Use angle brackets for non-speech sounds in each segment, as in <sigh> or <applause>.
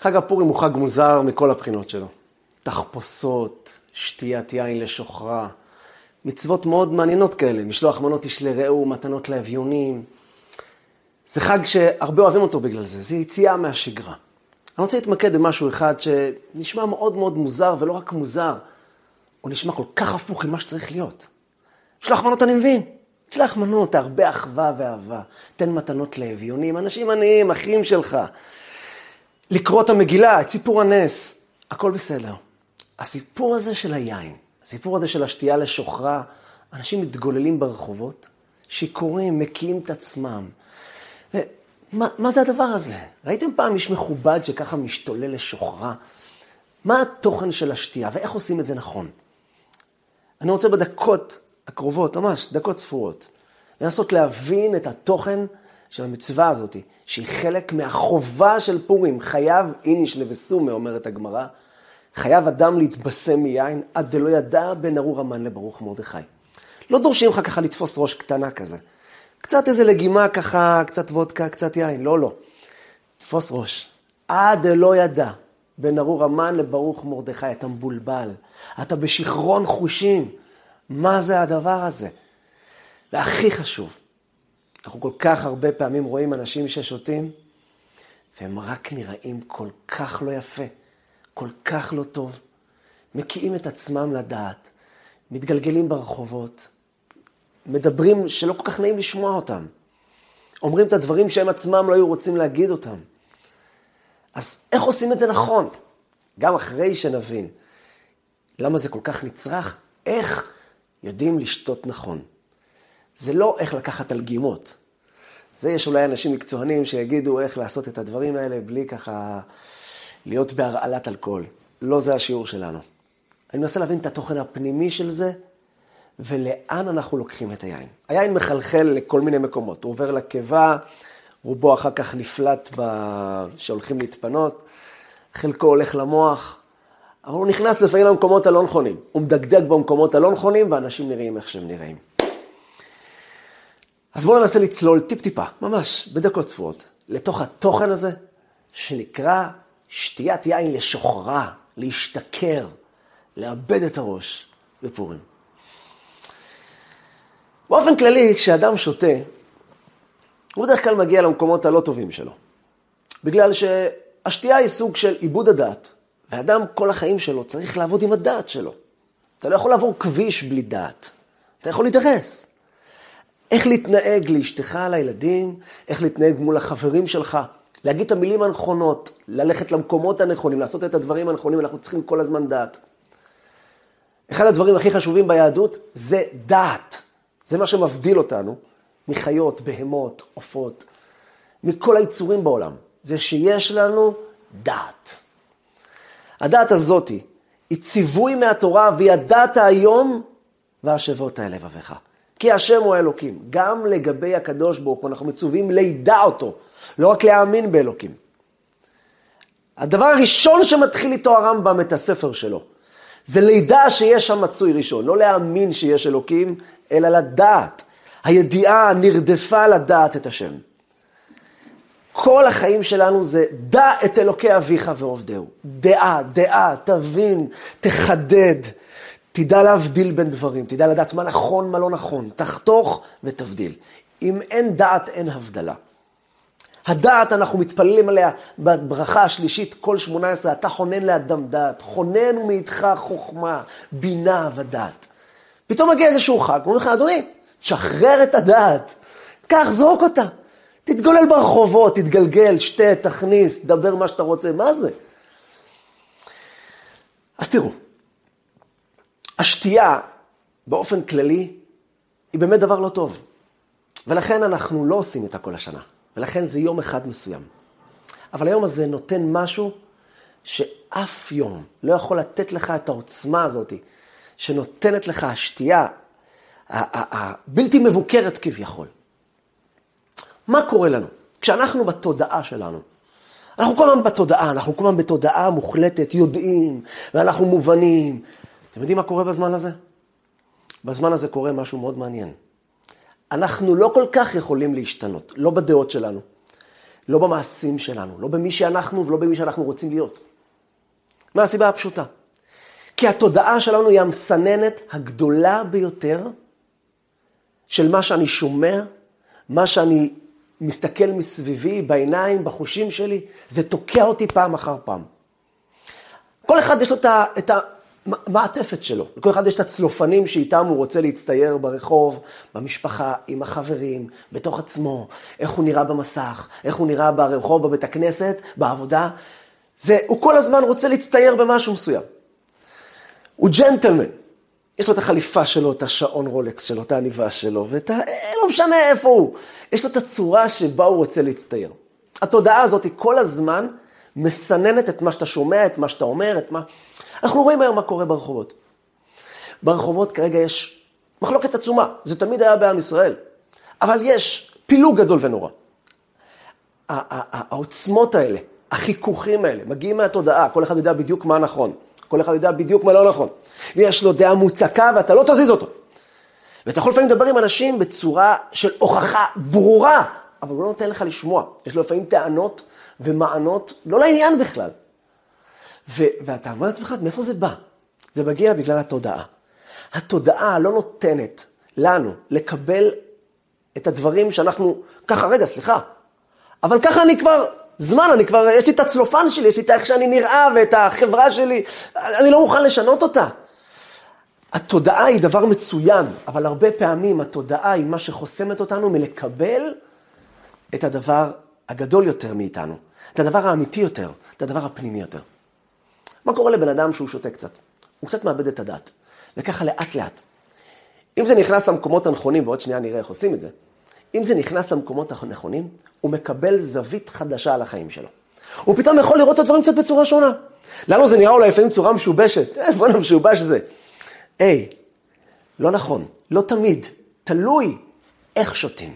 חג הפורים הוא חג מוזר מכל הבחינות שלו. תחפושות, שתיית יין לשוכרה, מצוות מאוד מעניינות כאלה, משלוח מנות איש לרעהו, מתנות לאביונים. זה חג שהרבה אוהבים אותו בגלל זה, זה יציאה מהשגרה. אני רוצה להתמקד במשהו אחד שנשמע מאוד מאוד מוזר, ולא רק מוזר, הוא נשמע כל כך הפוך ממה שצריך להיות. משלוח מנות אני מבין. תשלח מנות, הרבה אחווה ואהבה. תן מתנות לאביונים, אנשים עניים, אחים שלך. לקרוא את המגילה, את סיפור הנס, הכל בסדר. הסיפור הזה של היין, הסיפור הזה של השתייה לשוכרה, אנשים מתגוללים ברחובות, שיכורים, מקיאים את עצמם. מה, מה זה הדבר הזה? ראיתם פעם איש מכובד שככה משתולל לשוכרה? מה התוכן של השתייה ואיך עושים את זה נכון? אני רוצה בדקות הקרובות, ממש דקות ספורות, לנסות להבין את התוכן של המצווה הזאת, שהיא חלק מהחובה של פורים. חייב איניש לבסומה, אומרת הגמרא, חייב אדם להתבשם מיין עד דלא ידע בין ארור המן לברוך מרדכי. לא דורשים לך ככה לתפוס ראש קטנה כזה. קצת איזה לגימה ככה, קצת וודקה, קצת יין, לא, לא. תפוס ראש. עד דלא ידע בין ארור המן לברוך מרדכי, אתה מבולבל, אתה בשיכרון חושים. מה זה הדבר הזה? והכי חשוב, אנחנו כל כך הרבה פעמים רואים אנשים ששותים, והם רק נראים כל כך לא יפה, כל כך לא טוב. מקיאים את עצמם לדעת, מתגלגלים ברחובות, מדברים שלא כל כך נעים לשמוע אותם. אומרים את הדברים שהם עצמם לא היו רוצים להגיד אותם. אז איך עושים את זה נכון? גם אחרי שנבין למה זה כל כך נצרך, איך יודעים לשתות נכון. זה לא איך לקחת אלגימות. זה יש אולי אנשים מקצוענים שיגידו איך לעשות את הדברים האלה בלי ככה להיות בהרעלת אלכוהול. לא זה השיעור שלנו. אני מנסה להבין את התוכן הפנימי של זה, ולאן אנחנו לוקחים את היין. היין מחלחל לכל מיני מקומות. הוא עובר לקיבה, רובו אחר כך נפלט ב... שהולכים להתפנות, חלקו הולך למוח, אבל הוא נכנס לפעמים למקומות הלא נכונים. הוא מדגדג במקומות הלא נכונים, ואנשים נראים איך שהם נראים. אז בואו ננסה לצלול טיפ-טיפה, ממש, בדקות צפויות, לתוך התוכן הזה, שנקרא שתיית יין לשוחרה, להשתכר, לאבד את הראש בפורים. באופן כללי, כשאדם שותה, הוא בדרך כלל מגיע למקומות הלא טובים שלו. בגלל שהשתייה היא סוג של עיבוד הדעת. ואדם כל החיים שלו צריך לעבוד עם הדעת שלו. אתה לא יכול לעבור כביש בלי דעת. אתה יכול להידרס. איך להתנהג לאשתך, לילדים, איך להתנהג מול החברים שלך, להגיד את המילים הנכונות, ללכת למקומות הנכונים, לעשות את הדברים הנכונים, אנחנו צריכים כל הזמן דעת. אחד הדברים הכי חשובים ביהדות זה דעת. זה מה שמבדיל אותנו מחיות, בהמות, עופות, מכל היצורים בעולם. זה שיש לנו דעת. הדעת הזאתי היא ציווי מהתורה, וידעת היום והשבות אל לבביך. כי השם הוא האלוקים. גם לגבי הקדוש ברוך הוא, אנחנו מצווים לידע אותו, לא רק להאמין באלוקים. הדבר הראשון שמתחיל איתו הרמב"ם את הספר שלו, זה לידע שיש שם מצוי ראשון, לא להאמין שיש אלוקים, אלא לדעת. הידיעה נרדפה לדעת את השם. כל החיים שלנו זה דע את אלוקי אביך ועובדהו. דעה, דעה, תבין, תחדד, תדע להבדיל בין דברים, תדע לדעת מה נכון, מה לא נכון, תחתוך ותבדיל. אם אין דעת, אין הבדלה. הדעת, אנחנו מתפללים עליה בברכה השלישית, כל שמונה עשרה, אתה חונן לאדם דעת, חונן ומאיתך חוכמה, בינה ודעת. פתאום מגיע איזשהו חג, הוא אומר לך, אדוני, תשחרר את הדעת, קח, זרוק אותה. תתגולל ברחובות, תתגלגל, שתה, תכניס, דבר מה שאתה רוצה, מה זה? אז תראו, השתייה באופן כללי היא באמת דבר לא טוב. ולכן אנחנו לא עושים אותה כל השנה. ולכן זה יום אחד מסוים. אבל היום הזה נותן משהו שאף יום לא יכול לתת לך את העוצמה הזאת, שנותנת לך השתייה הבלתי מבוקרת כביכול. מה קורה לנו? כשאנחנו בתודעה שלנו, אנחנו כל הזמן בתודעה, אנחנו כל הזמן בתודעה מוחלטת, יודעים, ואנחנו מובנים. אתם יודעים מה קורה בזמן הזה? בזמן הזה קורה משהו מאוד מעניין. אנחנו לא כל כך יכולים להשתנות, לא בדעות שלנו, לא במעשים שלנו, לא במי שאנחנו ולא במי שאנחנו רוצים להיות. מהסיבה הפשוטה. כי התודעה שלנו היא המסננת הגדולה ביותר של מה שאני שומע, מה שאני מסתכל מסביבי, בעיניים, בחושים שלי, זה תוקע אותי פעם אחר פעם. כל אחד יש לו את המעטפת שלו, לכל אחד יש את הצלופנים שאיתם הוא רוצה להצטייר ברחוב, במשפחה, עם החברים, בתוך עצמו, איך הוא נראה במסך, איך הוא נראה ברחוב, בבית הכנסת, בעבודה. זה, הוא כל הזמן רוצה להצטייר במשהו מסוים. הוא ג'נטלמן. יש לו את החליפה שלו, את השעון רולקס שלו, את העניבה שלו, ואת ה... אה, לא משנה איפה הוא. יש לו את הצורה שבה הוא רוצה להצטייר. התודעה הזאת היא כל הזמן מסננת את מה שאתה שומע, את מה שאתה אומר, את מה... אנחנו רואים היום מה קורה ברחובות. ברחובות כרגע יש מחלוקת עצומה, זה תמיד היה בעם ישראל. אבל יש פילוג גדול ונורא. העוצמות האלה, החיכוכים האלה, מגיעים מהתודעה, כל אחד יודע בדיוק מה נכון. כל אחד יודע בדיוק מה לא נכון. ויש לו דעה מוצקה ואתה לא תזיז אותו. ואתה יכול לפעמים לדבר עם אנשים בצורה של הוכחה ברורה, אבל הוא לא נותן לך לשמוע. יש לו לפעמים טענות ומענות לא לעניין בכלל. ו- ואתה אומר לעצמך, מאיפה זה בא? זה מגיע בגלל התודעה. התודעה לא נותנת לנו לקבל את הדברים שאנחנו, ככה, רגע, סליחה, אבל ככה אני כבר זמן, אני כבר, יש לי את הצלופן שלי, יש לי את איך שאני נראה ואת החברה שלי, אני לא מוכן לשנות אותה. התודעה היא דבר מצוין, אבל הרבה פעמים התודעה היא מה שחוסמת אותנו מלקבל את הדבר הגדול יותר מאיתנו, את הדבר האמיתי יותר, את הדבר הפנימי יותר. מה קורה לבן אדם שהוא שותה קצת? הוא קצת מאבד את הדעת, וככה לאט לאט. אם זה נכנס למקומות הנכונים, ועוד שנייה נראה איך עושים את זה, אם זה נכנס למקומות הנכונים, הוא מקבל זווית חדשה על החיים שלו. הוא פתאום יכול לראות את הדברים קצת בצורה שונה. לנו זה נראה אולי לפעמים צורה משובשת, <laughs> אה, בוא'נה משובש זה. היי, לא נכון, לא תמיד, תלוי איך שותים.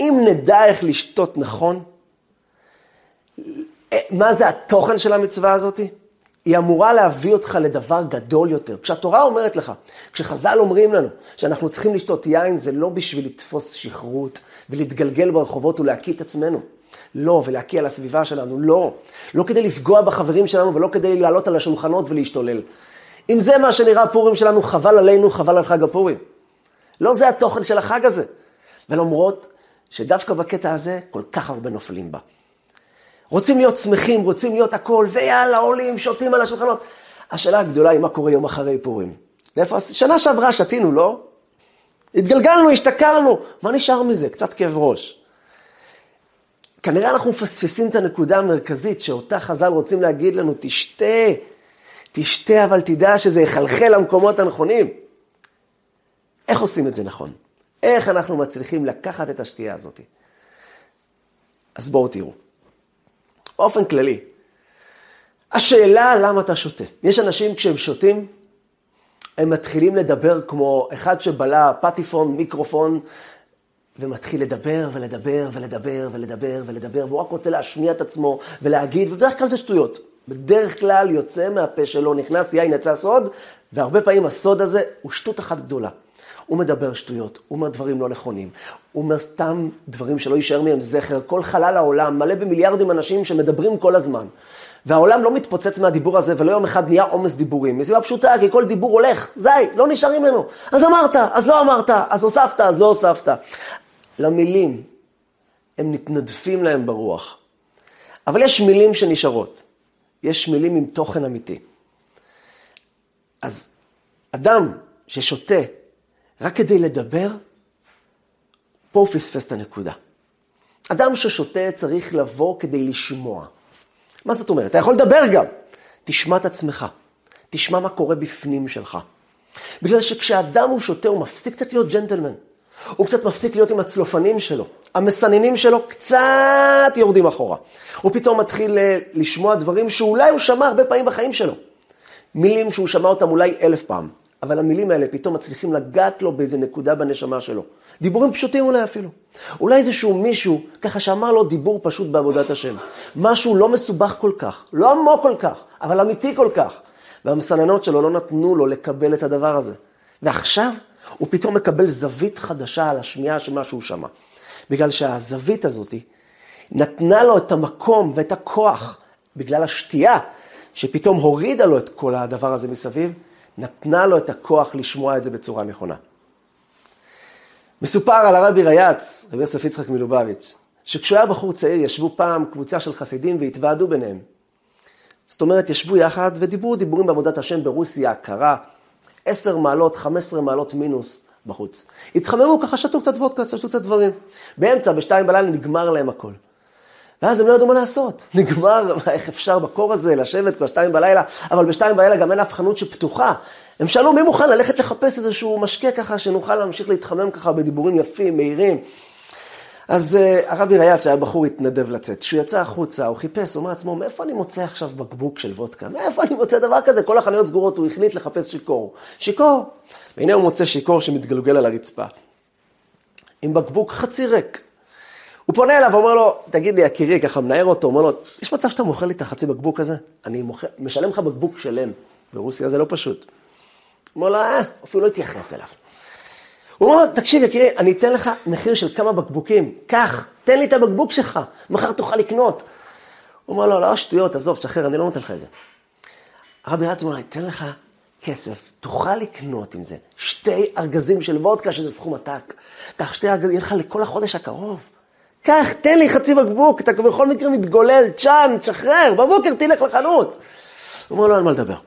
אם נדע איך לשתות נכון, אה, מה זה התוכן של המצווה הזאתי? היא אמורה להביא אותך לדבר גדול יותר. כשהתורה אומרת לך, כשחז"ל אומרים לנו שאנחנו צריכים לשתות יין, זה לא בשביל לתפוס שכרות ולהתגלגל ברחובות ולהקיא את עצמנו. לא, ולהקיא על הסביבה שלנו, לא. לא כדי לפגוע בחברים שלנו ולא כדי לעלות על השולחנות ולהשתולל. אם זה מה שנראה פורים שלנו, חבל עלינו, חבל על חג הפורים. לא זה התוכן של החג הזה. ולמרות שדווקא בקטע הזה כל כך הרבה נופלים בה. רוצים להיות שמחים, רוצים להיות הכל, ויאללה, עולים, שותים על השולחנות. השאלה הגדולה היא מה קורה יום אחרי פורים. לאיפה, שנה שעברה שתינו, לא? התגלגלנו, השתכרנו, מה נשאר מזה? קצת כאב ראש. כנראה אנחנו מפספסים את הנקודה המרכזית שאותה חז"ל רוצים להגיד לנו, תשתה, תשתה, אבל תדע שזה יחלחל למקומות הנכונים. איך עושים את זה נכון? איך אנחנו מצליחים לקחת את השתייה הזאת? אז בואו תראו. באופן כללי. השאלה למה אתה שותה. יש אנשים כשהם שותים, הם מתחילים לדבר כמו אחד שבלע פטיפון, מיקרופון, ומתחיל לדבר ולדבר ולדבר ולדבר ולדבר, והוא רק רוצה להשמיע את עצמו ולהגיד, ובדרך כלל זה שטויות. בדרך כלל יוצא מהפה שלו, נכנס יין, יצא סוד, והרבה פעמים הסוד הזה הוא שטות אחת גדולה. הוא מדבר שטויות, הוא אומר דברים לא נכונים, הוא אומר סתם דברים שלא יישאר מהם זכר. כל חלל העולם מלא במיליארדים אנשים שמדברים כל הזמן. והעולם לא מתפוצץ מהדיבור הזה, ולא יום אחד נהיה עומס דיבורים. מסיבה פשוטה, כי כל דיבור הולך, זי, לא נשארים ממנו. אז אמרת, אז לא אמרת, אז הוספת, אז לא הוספת. למילים, הם מתנדפים להם ברוח. אבל יש מילים שנשארות. יש מילים עם תוכן אמיתי. אז אדם ששותה רק כדי לדבר, פה הוא פספס את הנקודה. אדם ששותה צריך לבוא כדי לשמוע. מה זאת אומרת? אתה יכול לדבר גם. תשמע את עצמך. תשמע מה קורה בפנים שלך. בגלל שכשאדם הוא שותה, הוא מפסיק קצת להיות ג'נטלמן. הוא קצת מפסיק להיות עם הצלופנים שלו. המסננים שלו קצת יורדים אחורה. הוא פתאום מתחיל אה, לשמוע דברים שאולי הוא שמע הרבה פעמים בחיים שלו. מילים שהוא שמע אותם אולי אלף פעם. אבל המילים האלה פתאום מצליחים לגעת לו באיזה נקודה בנשמה שלו. דיבורים פשוטים אולי אפילו. אולי איזשהו מישהו, ככה שאמר לו דיבור פשוט בעבודת השם. משהו לא מסובך כל כך, לא עמוק כל כך, אבל אמיתי כל כך. והמסננות שלו לא נתנו לו לקבל את הדבר הזה. ועכשיו הוא פתאום מקבל זווית חדשה על השמיעה של מה שהוא שמע. בגלל שהזווית הזאת נתנה לו את המקום ואת הכוח בגלל השתייה, שפתאום הורידה לו את כל הדבר הזה מסביב, נתנה לו את הכוח לשמוע את זה בצורה נכונה. מסופר על הרבי ריאץ, רבי יוסף יצחק מלובביץ', שכשהוא היה בחור צעיר ישבו פעם קבוצה של חסידים והתוועדו ביניהם. זאת אומרת, ישבו יחד ודיברו דיבורים בעבודת השם ברוסיה הקרה, עשר מעלות, חמש עשרה מעלות מינוס בחוץ. התחממו ככה, שתו קצת וודקה, שתו קצת דברים. באמצע, בשתיים בלילה, נגמר להם הכל. ואז הם לא ידעו מה לעשות. <laughs> נגמר, איך אפשר בקור הזה לשבת כבר שתיים בלילה, אבל בשתיים בלילה גם אין אף חנות שפתוחה. הם שאלו מי מוכן ללכת לחפש איזשהו משקה ככה, שנוכל להמשיך להתחמם ככה בדיבורים יפים, מהירים. אז uh, הרבי ריאד, שהיה בחור, התנדב לצאת. כשהוא יצא החוצה, הוא חיפש, הוא אמר לעצמו, מאיפה אני מוצא עכשיו בקבוק של וודקה? מאיפה אני מוצא דבר כזה? כל החנויות סגורות, הוא החליט לחפש שיכור. שיכור. והנה הוא מוצא שיכור שמתגלגל על הרצפה. עם בקבוק חצי ריק. הוא פונה אליו ואומר לו, תגיד לי, יקירי, ככה מנער אותו, אומר לו, יש מצב שאתה מוכר לי את החצי בקבוק הזה? אני מוכר, משלם לך בקבוק שלם. ברוסיה זה לא פשוט. אומר לו, אה, אפילו לא התייחס אליו. הוא אומר לו, תקשיב, יקירי, אני אתן לך מחיר של כמה בקבוקים. קח, תן לי את הבקבוק שלך, מחר תוכל לקנות. הוא אומר לו, לא, שטויות, עזוב, תשחרר, אני לא נותן לך את זה. הרבי רץ אומר לו, אתן לך כסף, תוכל לקנות עם זה שתי ארגזים של וודקה, שזה סכום עתק. קח שתי ארגזים, יהיה לך לכל החודש הקרוב. קח, תן לי חצי בקבוק, אתה בכל מקרה מתגולל, צ'אן, תשחרר, בבוקר תלך לחנות. הוא אומר לו, אין מה לדבר. הוא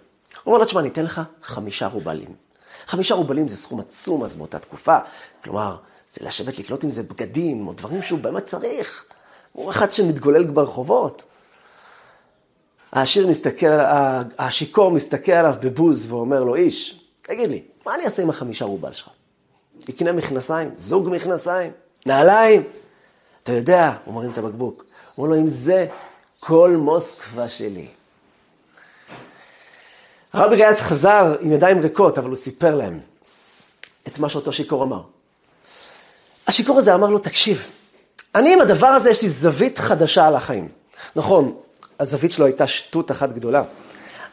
אומר לו, תשמע, אני אתן לך חמישה רובלים. חמישה רובלים זה סכום עצום אז באותה תקופה. כלומר, זה לשבת לקלוט עם זה בגדים, או דברים שהוא באמת צריך. הוא אחד שמתגולל ברחובות. העשיר מסתכל, השיכור מסתכל עליו בבוז ואומר לו, איש, תגיד לי, מה אני אעשה עם החמישה רובל שלך? יקנה מכנסיים, זוג מכנסיים, נעליים. אתה יודע, הוא מרים את הבקבוק. הוא אומר לו, אם זה כל מוסקבה שלי. הרבי ריאץ חזר עם ידיים ריקות, אבל הוא סיפר להם את מה שאותו שיכור אמר. השיכור הזה אמר לו, תקשיב, אני עם הדבר הזה יש לי זווית חדשה על החיים. נכון, הזווית שלו הייתה שטות אחת גדולה,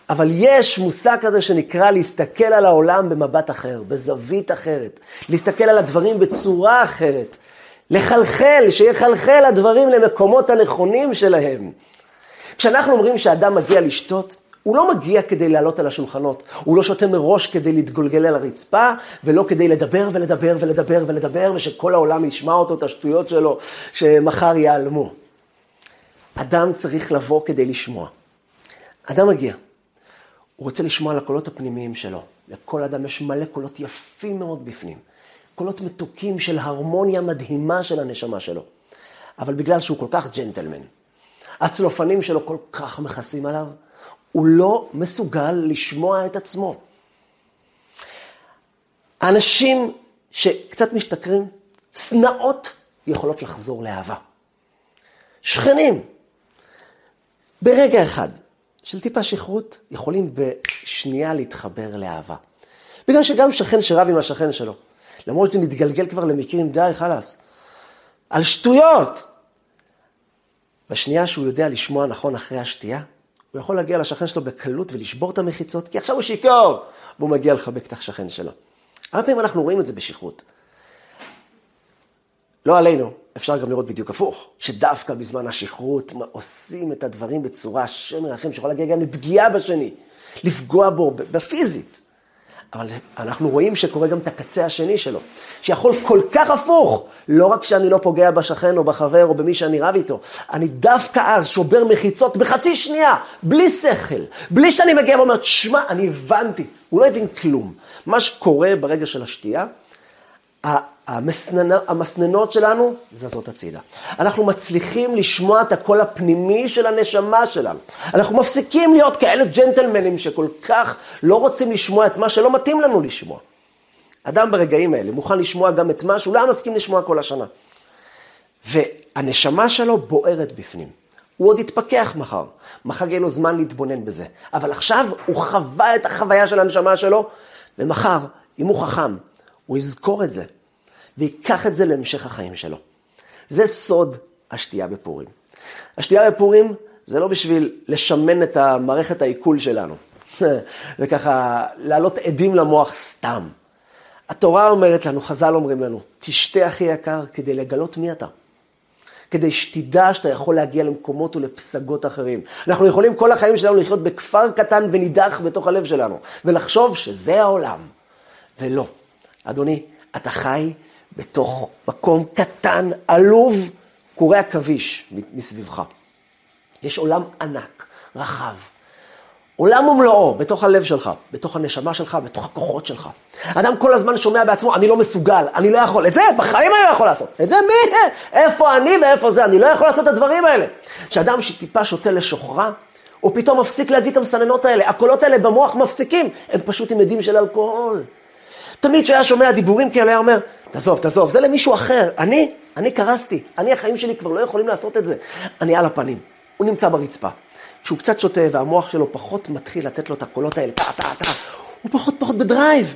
אבל יש מושג כזה שנקרא להסתכל על העולם במבט אחר, בזווית אחרת, להסתכל על הדברים בצורה אחרת, לחלחל, שיחלחל הדברים למקומות הנכונים שלהם. כשאנחנו אומרים שאדם מגיע לשתות, הוא לא מגיע כדי לעלות על השולחנות, הוא לא שותה מראש כדי להתגולגל על הרצפה, ולא כדי לדבר ולדבר ולדבר ולדבר, ושכל העולם ישמע אותו, את השטויות שלו, שמחר ייעלמו. אדם צריך לבוא כדי לשמוע. אדם מגיע, הוא רוצה לשמוע על הקולות הפנימיים שלו. לכל אדם יש מלא קולות יפים מאוד בפנים. קולות מתוקים של הרמוניה מדהימה של הנשמה שלו. אבל בגלל שהוא כל כך ג'נטלמן, הצלופנים שלו כל כך מכסים עליו, הוא לא מסוגל לשמוע את עצמו. האנשים שקצת משתכרים, שנאות יכולות לחזור לאהבה. שכנים, ברגע אחד של טיפה שכרות, יכולים בשנייה להתחבר לאהבה. בגלל שגם שכן שרב עם השכן שלו, למרות שזה מתגלגל כבר למקרים די חלאס, על שטויות. בשנייה שהוא יודע לשמוע נכון אחרי השתייה, הוא יכול להגיע לשכן שלו בקלות ולשבור את המחיצות, כי עכשיו הוא שיכור, והוא מגיע לחבק את השכן שלו. הרבה פעמים אנחנו רואים את זה בשכרות. לא עלינו, אפשר גם לראות בדיוק הפוך, שדווקא בזמן השכרות עושים את הדברים בצורה השם מרחם, שיכול להגיע גם לפגיעה בשני, לפגוע בו בפיזית. אבל אנחנו רואים שקורה גם את הקצה השני שלו, שיכול כל כך הפוך, לא רק שאני לא פוגע בשכן או בחבר או במי שאני רב איתו, אני דווקא אז שובר מחיצות בחצי שנייה, בלי שכל, בלי שאני מגיע ואומר, שמע, אני הבנתי, הוא לא הבין כלום. מה שקורה ברגע של השתייה, המסננות שלנו זזות הצידה. אנחנו מצליחים לשמוע את הקול הפנימי של הנשמה שלנו. אנחנו מפסיקים להיות כאלה ג'נטלמנים שכל כך לא רוצים לשמוע את מה שלא מתאים לנו לשמוע. אדם ברגעים האלה מוכן לשמוע גם את מה שהוא לא מסכים לשמוע כל השנה. והנשמה שלו בוערת בפנים. הוא עוד יתפכח מחר, מחר יהיה לו זמן להתבונן בזה. אבל עכשיו הוא חווה את החוויה של הנשמה שלו, ומחר, אם הוא חכם, הוא יזכור את זה, ויקח את זה להמשך החיים שלו. זה סוד השתייה בפורים. השתייה בפורים זה לא בשביל לשמן את המערכת העיכול שלנו, <laughs> וככה להעלות עדים למוח סתם. התורה אומרת לנו, חז"ל אומרים לנו, תשתה הכי יקר כדי לגלות מי אתה. כדי שתדע שאתה יכול להגיע למקומות ולפסגות אחרים. אנחנו יכולים כל החיים שלנו לחיות בכפר קטן ונידח בתוך הלב שלנו, ולחשוב שזה העולם. ולא. אדוני, אתה חי בתוך מקום קטן, עלוב, קורע עכביש מסביבך. יש עולם ענק, רחב. עולם ומלואו, בתוך הלב שלך, בתוך הנשמה שלך, בתוך הכוחות שלך. אדם כל הזמן שומע בעצמו, אני לא מסוגל, אני לא יכול. את זה בחיים אני לא יכול לעשות. את זה מי? איפה אני ואיפה זה? אני לא יכול לעשות את הדברים האלה. כשאדם שטיפה שותה לשוכרה, הוא פתאום מפסיק להגיד את המסננות האלה. הקולות האלה במוח מפסיקים, הם פשוט עם עדים של אלכוהול. תמיד כשהיה שומע דיבורים כאלה, היה אומר, תעזוב, תעזוב, זה למישהו אחר. אני, אני קרסתי. אני, החיים שלי כבר לא יכולים לעשות את זה. אני על הפנים. הוא נמצא ברצפה. כשהוא קצת שותה והמוח שלו פחות מתחיל לתת לו את הקולות האלה, טה, טה, טה, הוא פחות פחות בדרייב.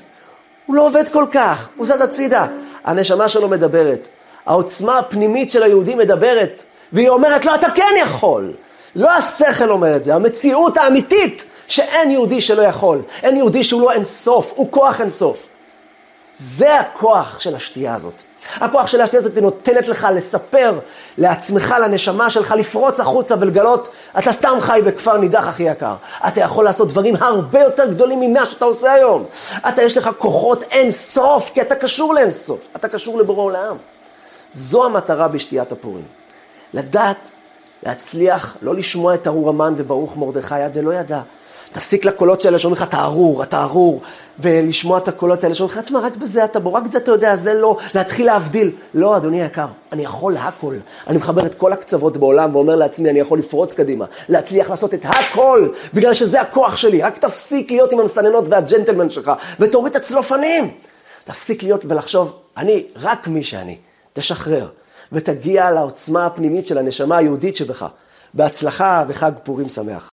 הוא לא עובד כל כך, הוא זז הצידה. הנשמה שלו מדברת. העוצמה הפנימית של היהודי מדברת, והיא אומרת לו, אתה כן יכול. לא השכל אומר את זה, המציאות האמיתית שאין יהודי שלא יכול. אין יהודי שהוא לא אינסוף, הוא כוח אינסוף. זה הכוח של השתייה הזאת. הכוח של השתייה הזאת נותנת לך לספר לעצמך, לנשמה שלך, לפרוץ החוצה ולגלות, אתה סתם חי בכפר נידח הכי יקר. אתה יכול לעשות דברים הרבה יותר גדולים ממה שאתה עושה היום. אתה, יש לך כוחות אין סוף, כי אתה קשור לאין סוף. אתה קשור לבורא עולם. זו המטרה בשתיית הפורים. לדעת, להצליח, לא לשמוע את ארור המן וברוך מרדכי עד דלא ידע. תפסיק לקולות האלה שאומרים לך, אתה ארור, אתה ארור, ולשמוע את הקולות האלה שאומרים לך, תשמע, רק בזה אתה בו, רק זה אתה יודע, זה לא, להתחיל להבדיל. לא, אדוני היקר, אני יכול הכל. אני מחבר את כל הקצוות בעולם ואומר לעצמי, אני יכול לפרוץ קדימה, להצליח לעשות את הכל, בגלל שזה הכוח שלי. רק תפסיק להיות עם המסננות והג'נטלמן שלך, ותוריד את הצלופנים. תפסיק להיות ולחשוב, אני רק מי שאני. תשחרר, ותגיע לעוצמה הפנימית של הנשמה היהודית שבך. בהצלחה וחג פורים שמח.